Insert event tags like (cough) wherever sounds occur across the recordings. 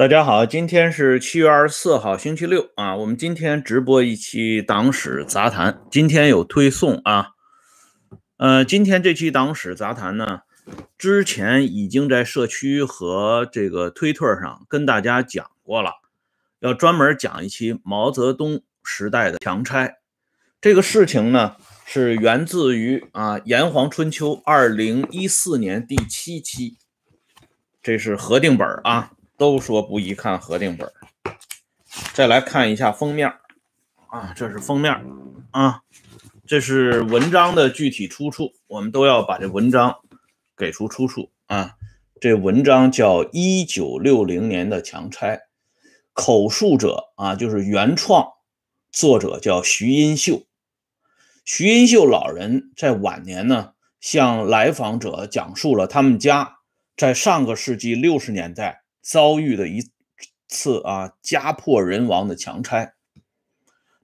大家好，今天是七月二十四号，星期六啊。我们今天直播一期党史杂谈，今天有推送啊。呃，今天这期党史杂谈呢，之前已经在社区和这个推特上跟大家讲过了，要专门讲一期毛泽东时代的强拆。这个事情呢，是源自于啊《炎黄春秋》二零一四年第七期，这是核定本啊。都说不宜看核定本，再来看一下封面啊，这是封面啊，这是文章的具体出处，我们都要把这文章给出出处啊。这文章叫《一九六零年的强拆》，口述者啊就是原创作者叫徐荫秀，徐荫秀老人在晚年呢向来访者讲述了他们家在上个世纪六十年代。遭遇的一次啊家破人亡的强拆，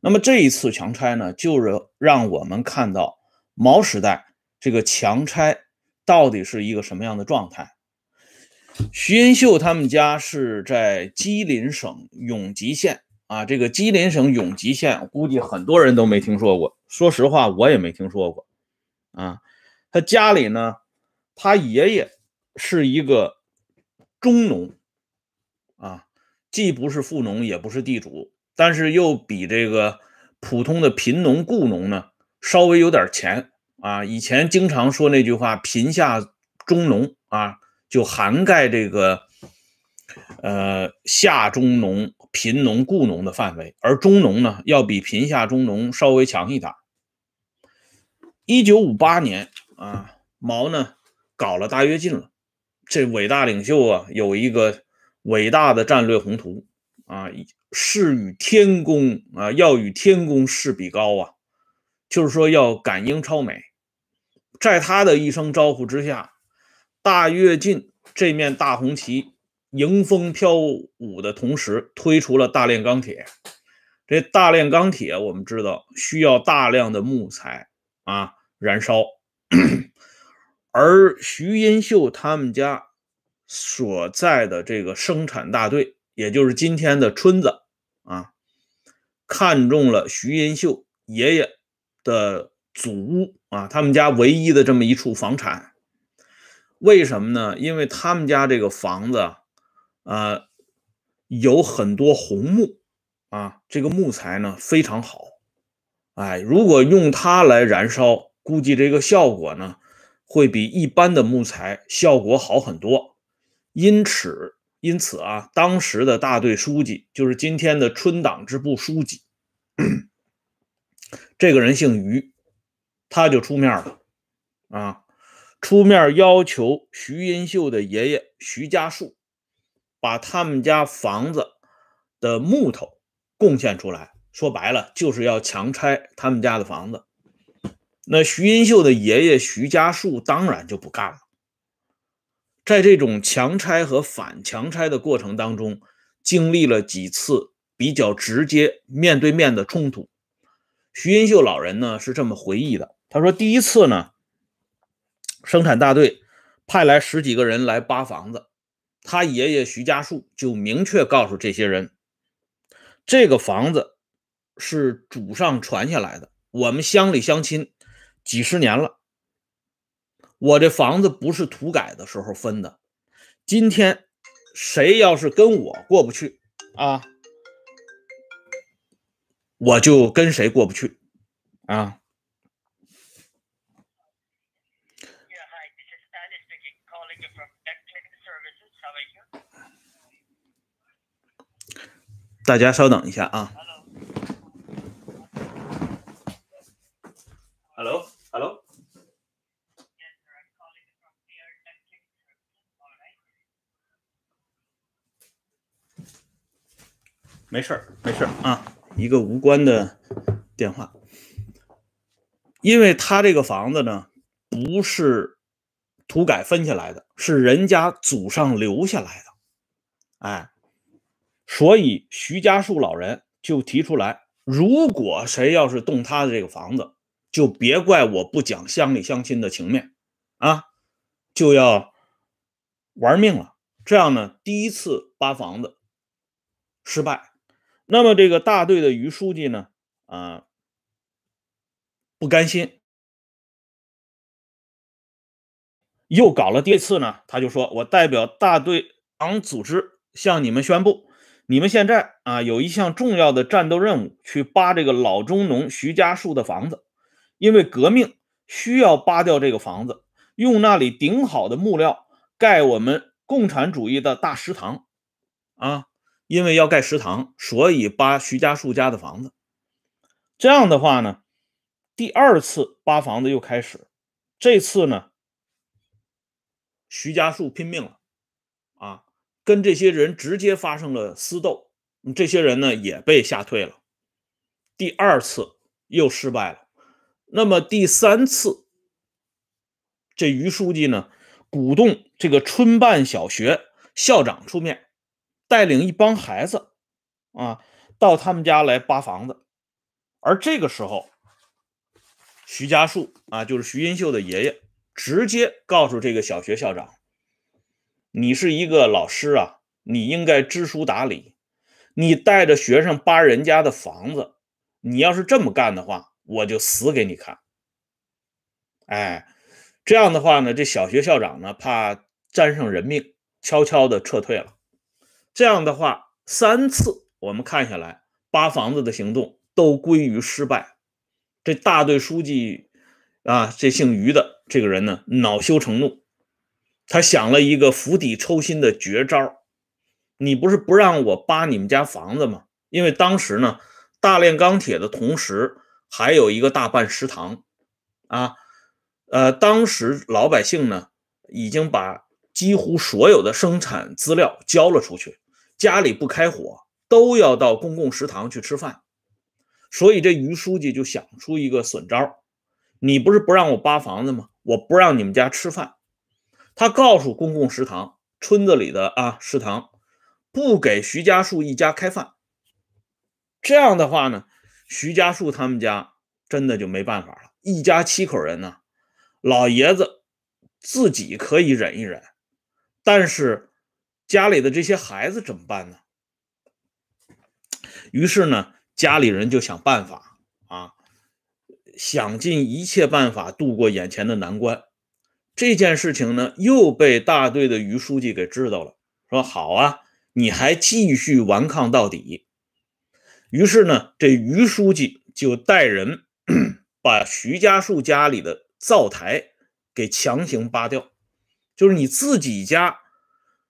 那么这一次强拆呢，就是让我们看到毛时代这个强拆到底是一个什么样的状态。徐荫秀他们家是在吉林省永吉县啊，这个吉林省永吉县，估计很多人都没听说过，说实话我也没听说过啊。他家里呢，他爷爷是一个中农。既不是富农，也不是地主，但是又比这个普通的贫农、雇农呢稍微有点钱啊。以前经常说那句话“贫下中农”啊，就涵盖这个呃下中农、贫农、雇农的范围，而中农呢要比贫下中农稍微强一点。一九五八年啊，毛呢搞了大跃进了，这伟大领袖啊有一个。伟大的战略宏图啊，是与天公啊，要与天公试比高啊，就是说要赶英超美。在他的一声招呼之下，大跃进这面大红旗迎风飘舞的同时，推出了大炼钢铁。这大炼钢铁，我们知道需要大量的木材啊燃烧，(coughs) 而徐荫秀他们家。所在的这个生产大队，也就是今天的村子啊，看中了徐银秀爷爷的祖屋啊，他们家唯一的这么一处房产。为什么呢？因为他们家这个房子啊，有很多红木啊，这个木材呢非常好。哎，如果用它来燃烧，估计这个效果呢会比一般的木材效果好很多。因此，因此啊，当时的大队书记就是今天的春党支部书记，(clears throat) 这个人姓于，他就出面了，啊，出面要求徐银秀的爷爷徐家树把他们家房子的木头贡献出来，说白了就是要强拆他们家的房子。那徐银秀的爷爷徐家树当然就不干了。在这种强拆和反强拆的过程当中，经历了几次比较直接面对面的冲突。徐荫秀老人呢是这么回忆的：他说，第一次呢，生产大队派来十几个人来扒房子，他爷爷徐家树就明确告诉这些人，这个房子是祖上传下来的，我们乡里乡亲几十年了。我这房子不是土改的时候分的，今天谁要是跟我过不去啊，我就跟谁过不去啊。大家稍等一下啊。Hello，Hello。没事儿，没事儿啊，一个无关的电话。因为他这个房子呢，不是土改分下来的，是人家祖上留下来的，哎，所以徐家树老人就提出来，如果谁要是动他的这个房子，就别怪我不讲乡里乡亲的情面啊，就要玩命了。这样呢，第一次扒房子。失败。那么这个大队的于书记呢，啊，不甘心，又搞了第二次呢，他就说：“我代表大队党组织向你们宣布，你们现在啊有一项重要的战斗任务，去扒这个老中农徐家树的房子，因为革命需要扒掉这个房子，用那里顶好的木料盖我们共产主义的大食堂，啊，因为要盖食堂，所以扒徐家树家的房子。这样的话呢，第二次扒房子又开始，这次呢。”徐家树拼命了，啊，跟这些人直接发生了私斗，这些人呢也被吓退了。第二次又失败了，那么第三次，这于书记呢鼓动这个春办小学校长出面，带领一帮孩子啊到他们家来扒房子，而这个时候，徐家树啊就是徐荫秀的爷爷。直接告诉这个小学校长：“你是一个老师啊，你应该知书达理。你带着学生扒人家的房子，你要是这么干的话，我就死给你看。”哎，这样的话呢，这小学校长呢，怕沾上人命，悄悄的撤退了。这样的话，三次我们看下来，扒房子的行动都归于失败。这大队书记啊，这姓于的。这个人呢，恼羞成怒，他想了一个釜底抽薪的绝招。你不是不让我扒你们家房子吗？因为当时呢，大炼钢铁的同时，还有一个大办食堂，啊，呃，当时老百姓呢，已经把几乎所有的生产资料交了出去，家里不开火，都要到公共食堂去吃饭。所以这于书记就想出一个损招。你不是不让我扒房子吗？我不让你们家吃饭。他告诉公共食堂村子里的啊食堂，不给徐家树一家开饭。这样的话呢，徐家树他们家真的就没办法了。一家七口人呢，老爷子自己可以忍一忍，但是家里的这些孩子怎么办呢？于是呢，家里人就想办法啊。想尽一切办法度过眼前的难关，这件事情呢又被大队的于书记给知道了，说好啊，你还继续顽抗到底。于是呢，这于书记就带人 (clears throat) 把徐家树家里的灶台给强行扒掉，就是你自己家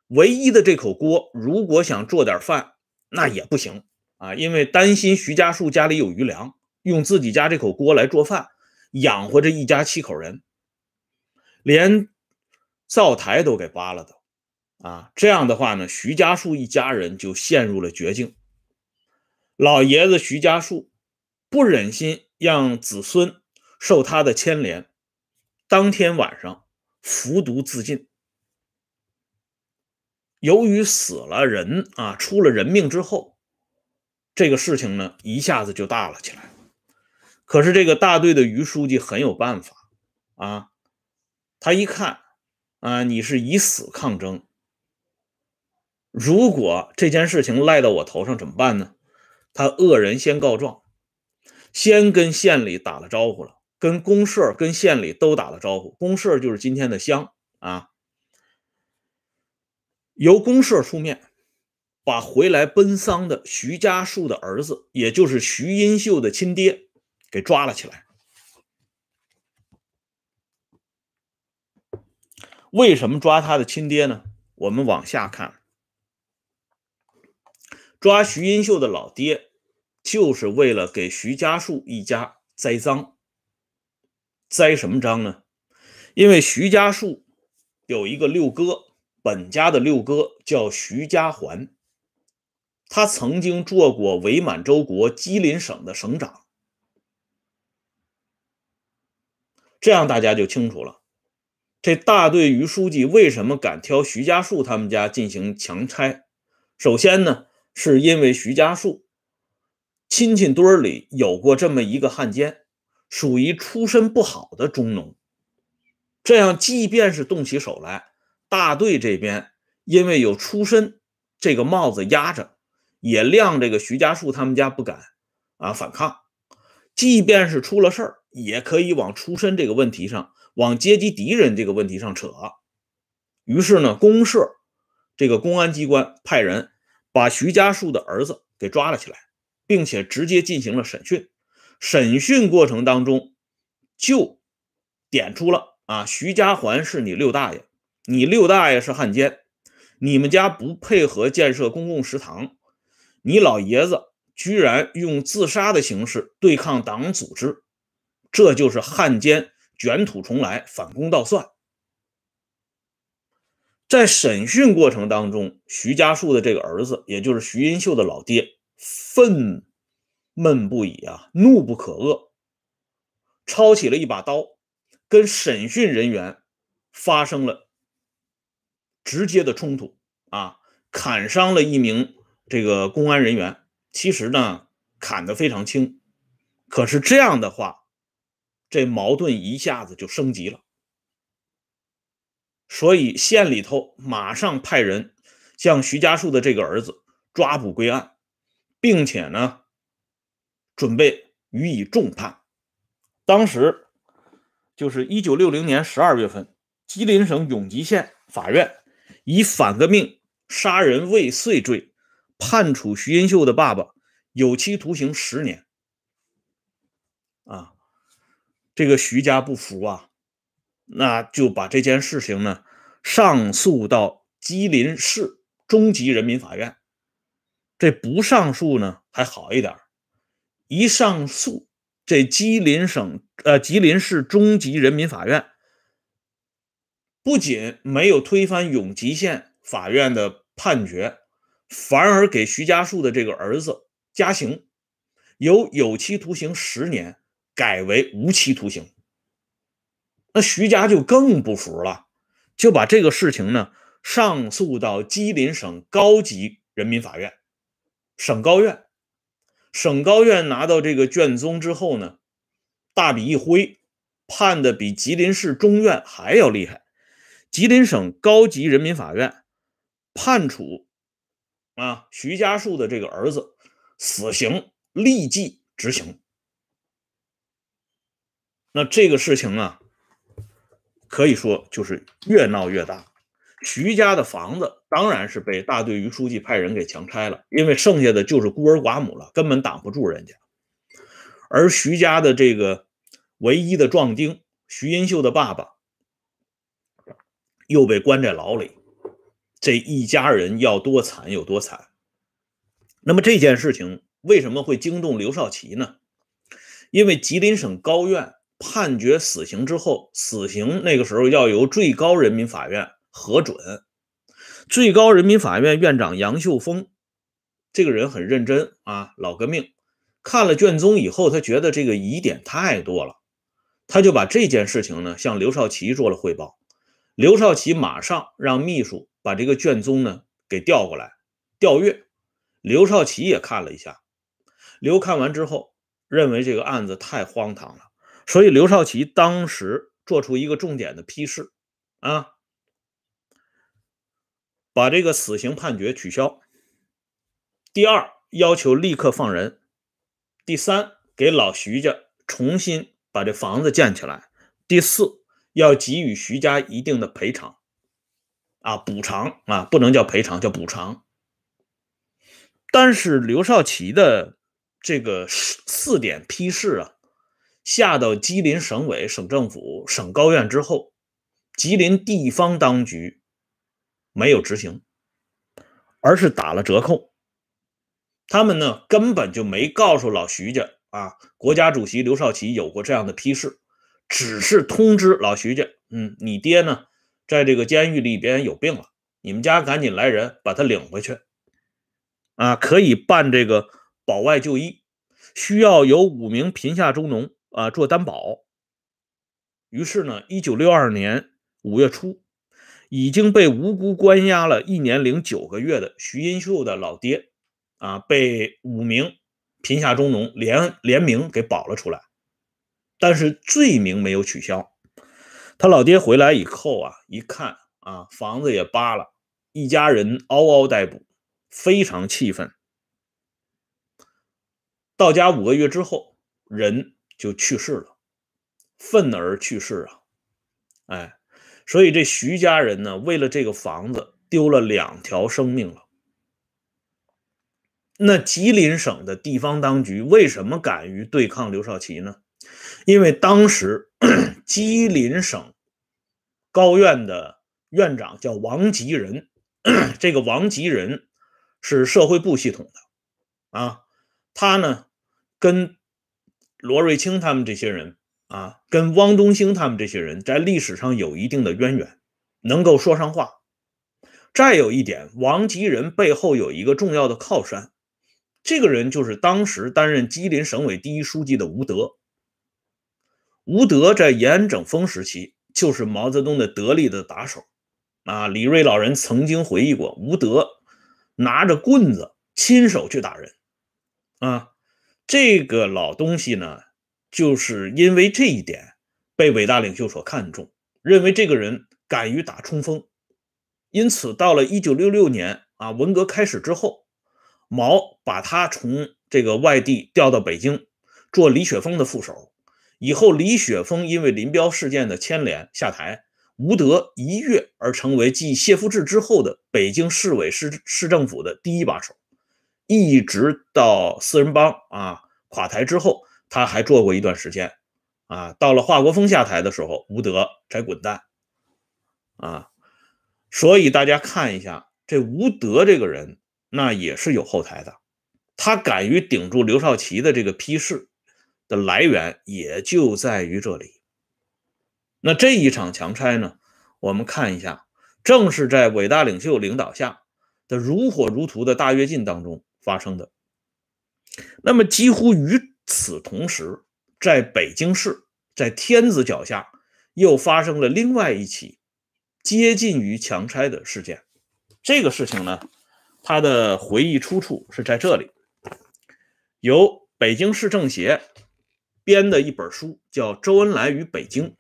唯一的这口锅，如果想做点饭，那也不行啊，因为担心徐家树家里有余粮。用自己家这口锅来做饭，养活这一家七口人，连灶台都给扒了的啊！这样的话呢，徐家树一家人就陷入了绝境。老爷子徐家树不忍心让子孙受他的牵连，当天晚上服毒自尽。由于死了人啊，出了人命之后，这个事情呢一下子就大了起来。可是这个大队的于书记很有办法啊，他一看啊，你是以死抗争，如果这件事情赖到我头上怎么办呢？他恶人先告状，先跟县里打了招呼了，跟公社、跟县里都打了招呼。公社就是今天的乡啊，由公社出面，把回来奔丧的徐家树的儿子，也就是徐英秀的亲爹。给抓了起来。为什么抓他的亲爹呢？我们往下看，抓徐英秀的老爹，就是为了给徐家树一家栽赃。栽什么赃呢？因为徐家树有一个六哥，本家的六哥叫徐家环，他曾经做过伪满洲国吉林省的省长。这样大家就清楚了，这大队于书记为什么敢挑徐家树他们家进行强拆？首先呢，是因为徐家树亲戚堆里有过这么一个汉奸，属于出身不好的中农。这样，即便是动起手来，大队这边因为有出身这个帽子压着，也谅这个徐家树他们家不敢啊反抗，即便是出了事儿，也可以往出身这个问题上，往阶级敌人这个问题上扯。于是呢，公社这个公安机关派人把徐家树的儿子给抓了起来，并且直接进行了审讯。审讯过程当中，就点出了啊，徐家环是你六大爷，你六大爷是汉奸，你们家不配合建设公共食堂，你老爷子居然用自杀的形式对抗党组织，这就是汉奸卷土重来，反攻倒算。在审讯过程当中，徐家树的这个儿子，也就是徐银秀的老爹，愤。闷不已啊，怒不可遏，抄起了一把刀，跟审讯人员发生了直接的冲突啊，砍伤了一名这个公安人员。其实呢，砍得非常轻，可是这样的话，这矛盾一下子就升级了。所以县里头马上派人将徐家树的这个儿子抓捕归案，并且呢。准备予以重判。当时就是一九六零年十二月份，吉林省永吉县法院以反革命、杀人未遂罪判处徐银秀的爸爸有期徒刑十年。啊，这个徐家不服啊，那就把这件事情呢上诉到吉林市中级人民法院。这不上诉呢还好一点。一上诉，这吉林省呃吉林市中级人民法院不仅没有推翻永吉县法院的判决，反而给徐家树的这个儿子加刑，由有期徒刑十年改为无期徒刑。那徐家就更不服了，就把这个事情呢上诉到吉林省高级人民法院，省高院。省高院拿到这个卷宗之后呢，大笔一挥，判的比吉林市中院还要厉害。吉林省高级人民法院判处啊徐家树的这个儿子死刑，立即执行。那这个事情啊，可以说就是越闹越大。徐家的房子当然是被大队余书记派人给强拆了，因为剩下的就是孤儿寡母了，根本挡不住人家。而徐家的这个唯一的壮丁徐银秀的爸爸又被关在牢里，这一家人要多惨有多惨。那么这件事情为什么会惊动刘少奇呢？因为吉林省高院判决死刑之后，死刑那个时候要由最高人民法院。核准，最高人民法院院长杨秀峰这个人很认真啊，老革命。看了卷宗以后，他觉得这个疑点太多了，他就把这件事情呢向刘少奇做了汇报。刘少奇马上让秘书把这个卷宗呢给调过来调阅。刘少奇也看了一下，刘看完之后认为这个案子太荒唐了，所以刘少奇当时做出一个重点的批示啊。把这个死刑判决取消。第二，要求立刻放人。第三，给老徐家重新把这房子建起来。第四，要给予徐家一定的赔偿，啊，补偿啊，不能叫赔偿，叫补偿。但是刘少奇的这个四点批示啊，下到吉林省委、省政府、省高院之后，吉林地方当局。没有执行，而是打了折扣。他们呢根本就没告诉老徐家啊，国家主席刘少奇有过这样的批示，只是通知老徐家，嗯，你爹呢在这个监狱里边有病了，你们家赶紧来人把他领回去，啊，可以办这个保外就医，需要有五名贫下中农啊做担保。于是呢，一九六二年五月初。已经被无辜关押了一年零九个月的徐银秀的老爹，啊，被五名贫下中农联联名给保了出来，但是罪名没有取消。他老爹回来以后啊，一看啊，房子也扒了，一家人嗷嗷待哺，非常气愤，到家五个月之后，人就去世了，愤而去世啊！哎，所以这徐家人呢，为了这个房子，丢了两条生命了。那吉林省的地方当局为什么敢于对抗刘少奇呢？因为当时 (coughs) 吉林省高院的院长叫王吉仁，(coughs) 这个王吉仁是社会部系统的啊，他呢跟罗瑞卿他们这些人啊，跟汪东兴他们这些人在历史上有一定的渊源，能够说上话。再有一点，王吉仁背后有一个重要的靠山。这个人就是当时担任吉林省委第一书记的吴德。吴德在延安整风时期就是毛泽东的得力的打手啊。李瑞老人曾经回忆过，吴德拿着棍子亲手去打人啊。这个老东西呢，就是因为这一点被伟大领袖所看重，认为这个人敢于打冲锋，因此到了一九六六年啊，文革开始之后。毛把他从这个外地调到北京，做李雪峰的副手。以后，李雪峰因为林彪事件的牵连下台，吴德一跃而成为继谢富治之后的北京市委市市政府的第一把手。一直到四人帮啊垮台之后，他还做过一段时间。啊，到了华国锋下台的时候，吴德才滚蛋。啊，所以大家看一下这吴德这个人。那也是有后台的，他敢于顶住刘少奇的这个批示的来源也就在于这里。那这一场强拆呢，我们看一下，正是在伟大领袖领导下的如火如荼的大跃进当中发生的。那么几乎与此同时，在北京市，在天子脚下又发生了另外一起接近于强拆的事件。这个事情呢？他的回忆出处是在这里，由北京市政协编的一本书，叫《周恩来与北京》。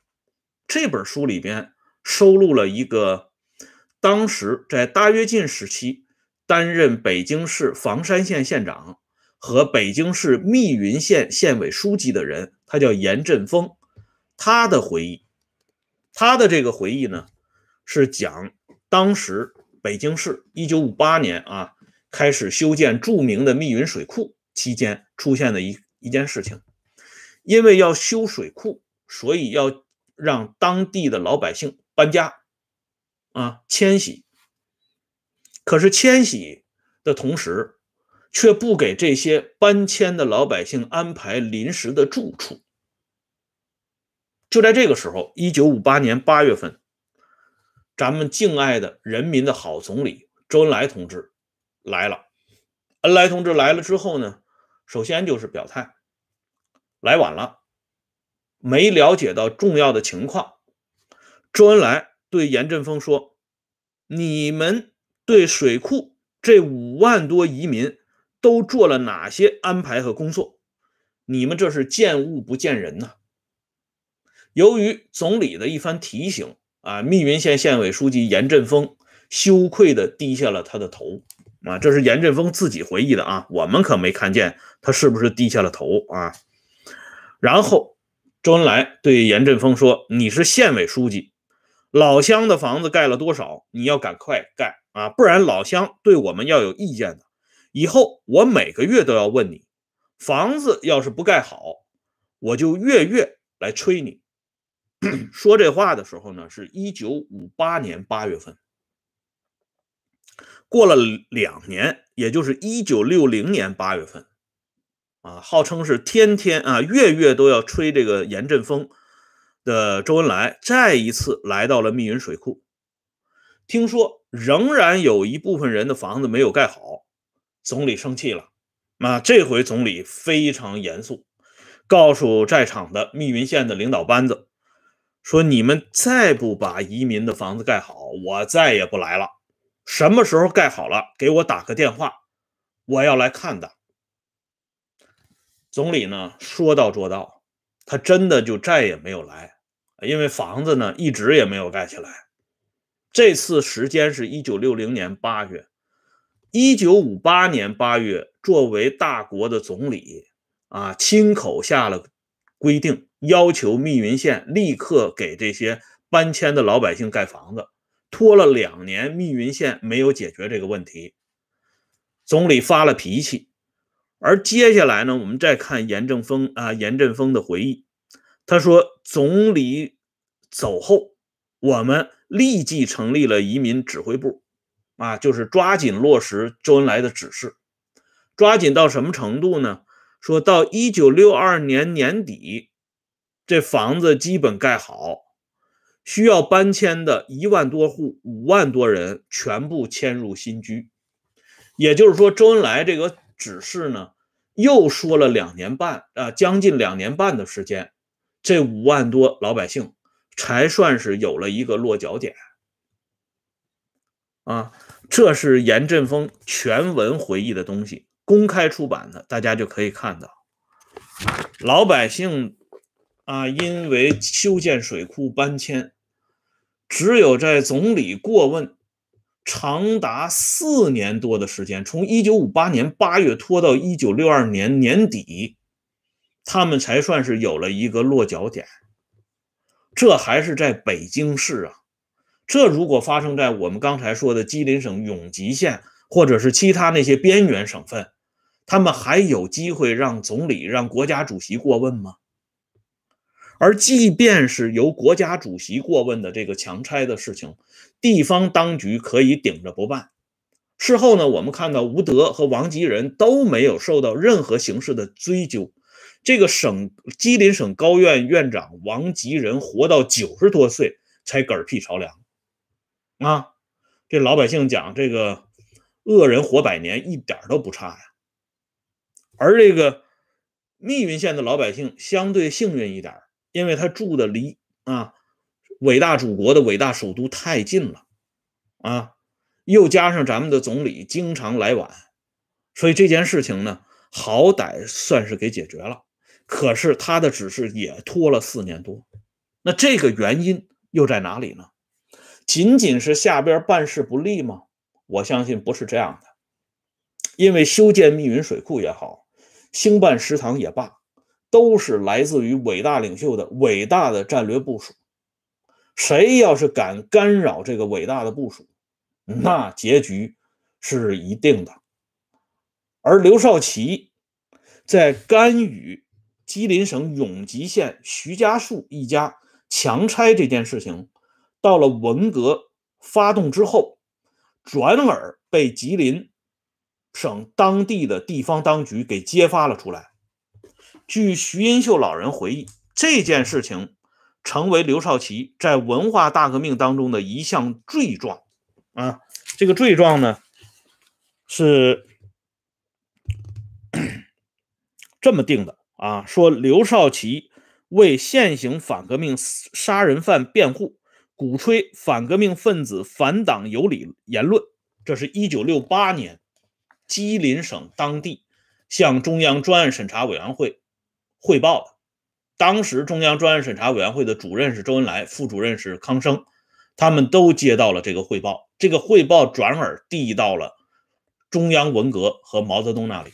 这本书里边收录了一个当时在大跃进时期担任北京市房山县县长和北京市密云县县委书记的人，他叫严振峰。他的回忆，他的这个回忆呢，是讲当时。北京市一九五八年啊，开始修建著名的密云水库期间出现的一一件事情，因为要修水库，所以要让当地的老百姓搬家啊迁徙。可是迁徙的同时，却不给这些搬迁的老百姓安排临时的住处。就在这个时候，一九五八年八月份。咱们敬爱的人民的好总理周恩来同志来了。恩来同志来了之后呢，首先就是表态，来晚了，没了解到重要的情况。周恩来对严振峰说：“你们对水库这五万多移民都做了哪些安排和工作？你们这是见物不见人呐！”由于总理的一番提醒。啊！密云县县委书记严振峰羞愧地低下了他的头。啊，这是严振峰自己回忆的啊，我们可没看见他是不是低下了头啊。然后周恩来对严振峰说：“你是县委书记，老乡的房子盖了多少？你要赶快盖啊，不然老乡对我们要有意见的。以后我每个月都要问你，房子要是不盖好，我就月月来催你。”说这话的时候呢，是一九五八年八月份。过了两年，也就是一九六零年八月份，啊，号称是天天啊，月月都要吹这个严阵风的周恩来，再一次来到了密云水库。听说仍然有一部分人的房子没有盖好，总理生气了。啊，这回总理非常严肃，告诉在场的密云县的领导班子。说你们再不把移民的房子盖好，我再也不来了。什么时候盖好了，给我打个电话，我要来看的。总理呢说到做到，他真的就再也没有来，因为房子呢一直也没有盖起来。这次时间是一九六零年八月，一九五八年八月，作为大国的总理，啊，亲口下了规定，要求密云县立刻给这些搬迁的老百姓盖房子。拖了两年，密云县没有解决这个问题，总理发了脾气。而接下来呢，我们再看严正风啊，严振峰的回忆，他说：“总理走后，我们立即成立了移民指挥部，啊，就是抓紧落实周恩来的指示，抓紧到什么程度呢？说到一九六二年年底，这房子基本盖好。”需要搬迁的一万多户、五万多人全部迁入新居，也就是说，周恩来这个只是呢，又说了两年半啊，将近两年半的时间，这五万多老百姓才算是有了一个落脚点啊。这是严振峰全文回忆的东西，公开出版的，大家就可以看到，老百姓啊，因为修建水库搬迁。只有在总理过问长达四年多的时间，从一九五八年八月拖到一九六二年年底，他们才算是有了一个落脚点。这还是在北京市啊！这如果发生在我们刚才说的吉林省永吉县，或者是其他那些边缘省份，他们还有机会让总理、让国家主席过问吗？而即便是由国家主席过问的这个强拆的事情，地方当局可以顶着不办。事后呢，我们看到吴德和王吉仁都没有受到任何形式的追究。这个省吉林省高院院长王吉仁活到九十多岁才嗝屁朝凉啊！这老百姓讲这个恶人活百年一点都不差呀。而这个密云县的老百姓相对幸运一点。因为他住的离啊伟大祖国的伟大首都太近了，啊，又加上咱们的总理经常来晚，所以这件事情呢，好歹算是给解决了。可是他的指示也拖了四年多，那这个原因又在哪里呢？仅仅是下边办事不力吗？我相信不是这样的，因为修建密云水库也好，兴办食堂也罢。都是来自于伟大领袖的伟大的战略部署。谁要是敢干扰这个伟大的部署，那结局是一定的。而刘少奇在干预吉林省永吉县徐家树一家强拆这件事情，到了文革发动之后，转而被吉林省当地的地方当局给揭发了出来。据徐英秀老人回忆，这件事情成为刘少奇在文化大革命当中的一项罪状啊。这个罪状呢是 (coughs) 这么定的啊：说刘少奇为现行反革命杀人犯辩护，鼓吹反革命分子反党有理言论。这是一九六八年吉林省当地向中央专案审查委员会。汇报的，当时中央专案审查委员会的主任是周恩来，副主任是康生，他们都接到了这个汇报，这个汇报转而递到了中央文革和毛泽东那里。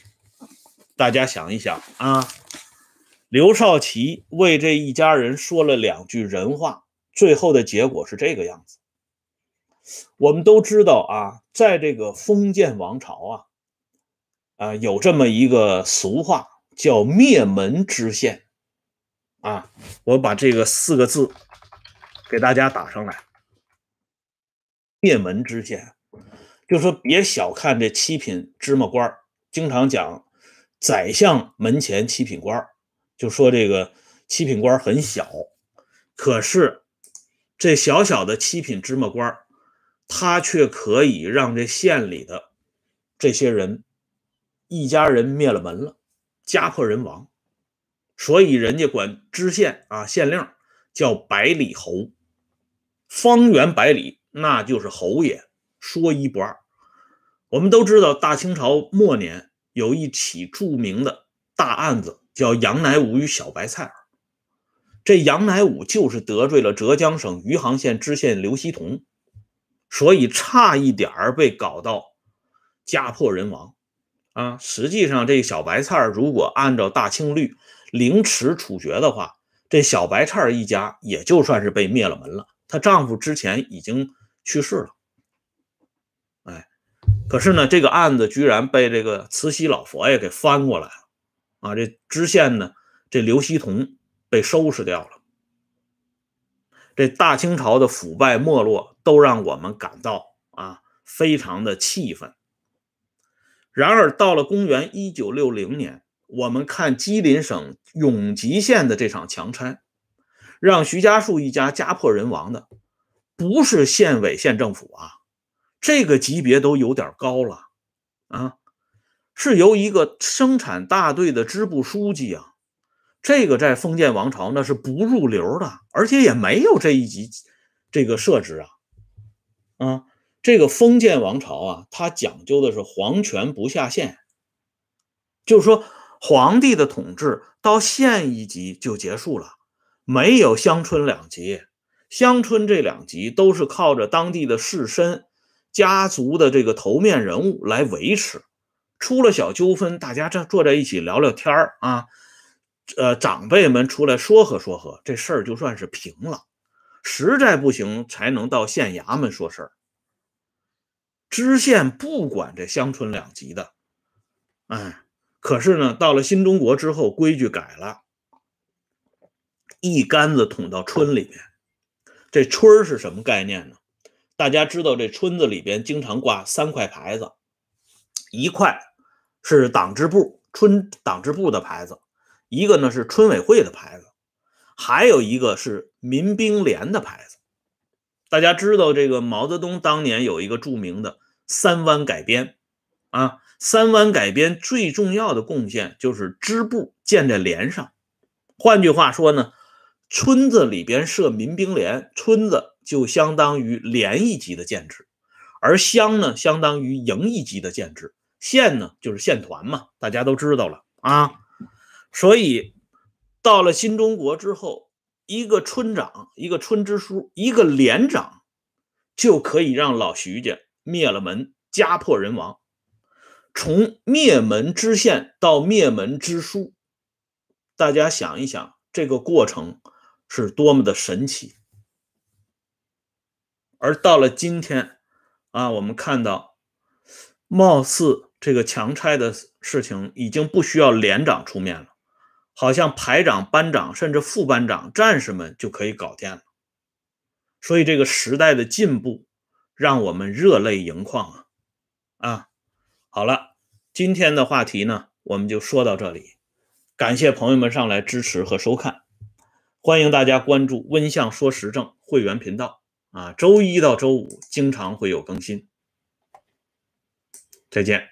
大家想一想啊，刘少奇为这一家人说了两句人话，最后的结果是这个样子。我们都知道啊，在这个封建王朝啊，啊有这么一个俗话。叫灭门知县啊！我把这个四个字给大家打上来。灭门之县，就说别小看这七品芝麻官经常讲宰相门前七品官就说这个七品官很小，可是这小小的七品芝麻官他却可以让这县里的这些人一家人灭了门了。家破人亡，所以人家管知县啊、县令叫百里侯，方圆百里那就是侯爷，说一不二。我们都知道，大清朝末年有一起著名的大案子，叫杨乃武与小白菜儿。这杨乃武就是得罪了浙江省余杭县知县刘锡同，所以差一点儿被搞到家破人亡。啊，实际上这小白菜如果按照大清律凌迟处决的话，这小白菜一家也就算是被灭了门了。她丈夫之前已经去世了，哎，可是呢，这个案子居然被这个慈禧老佛爷给翻过来了啊！这知县呢，这刘希同被收拾掉了。这大清朝的腐败没落，都让我们感到啊，非常的气愤。然而，到了公元一九六零年，我们看吉林省永吉县的这场强拆，让徐家树一家家破人亡的，不是县委县政府啊，这个级别都有点高了啊，是由一个生产大队的支部书记啊，这个在封建王朝那是不入流的，而且也没有这一级这个设置啊，啊。这个封建王朝啊，它讲究的是皇权不下县，就是说皇帝的统治到县一级就结束了，没有乡村两级。乡村这两级都是靠着当地的士绅、家族的这个头面人物来维持。出了小纠纷，大家这坐在一起聊聊天儿啊，呃，长辈们出来说和说和，这事儿就算是平了。实在不行，才能到县衙门说事儿。知县不管这乡村两级的，哎，可是呢，到了新中国之后，规矩改了，一竿子捅到村里面。这村是什么概念呢？大家知道，这村子里边经常挂三块牌子，一块是党支部村党支部的牌子，一个呢是村委会的牌子，还有一个是民兵连的牌子。大家知道，这个毛泽东当年有一个著名的三湾改编，啊，三湾改编最重要的贡献就是支部建在连上。换句话说呢，村子里边设民兵连，村子就相当于连一级的建制，而乡呢相当于营一级的建制，县呢就是县团嘛，大家都知道了啊。所以到了新中国之后。一个村长，一个村支书，一个连长，就可以让老徐家灭了门，家破人亡。从灭门知县到灭门知书，大家想一想，这个过程是多么的神奇。而到了今天，啊，我们看到，貌似这个强拆的事情已经不需要连长出面了。好像排长、班长甚至副班长、战士们就可以搞定了，所以这个时代的进步让我们热泪盈眶啊！啊，好了，今天的话题呢，我们就说到这里，感谢朋友们上来支持和收看，欢迎大家关注“温相说时政”会员频道。啊，周一到周五经常会有更新，再见。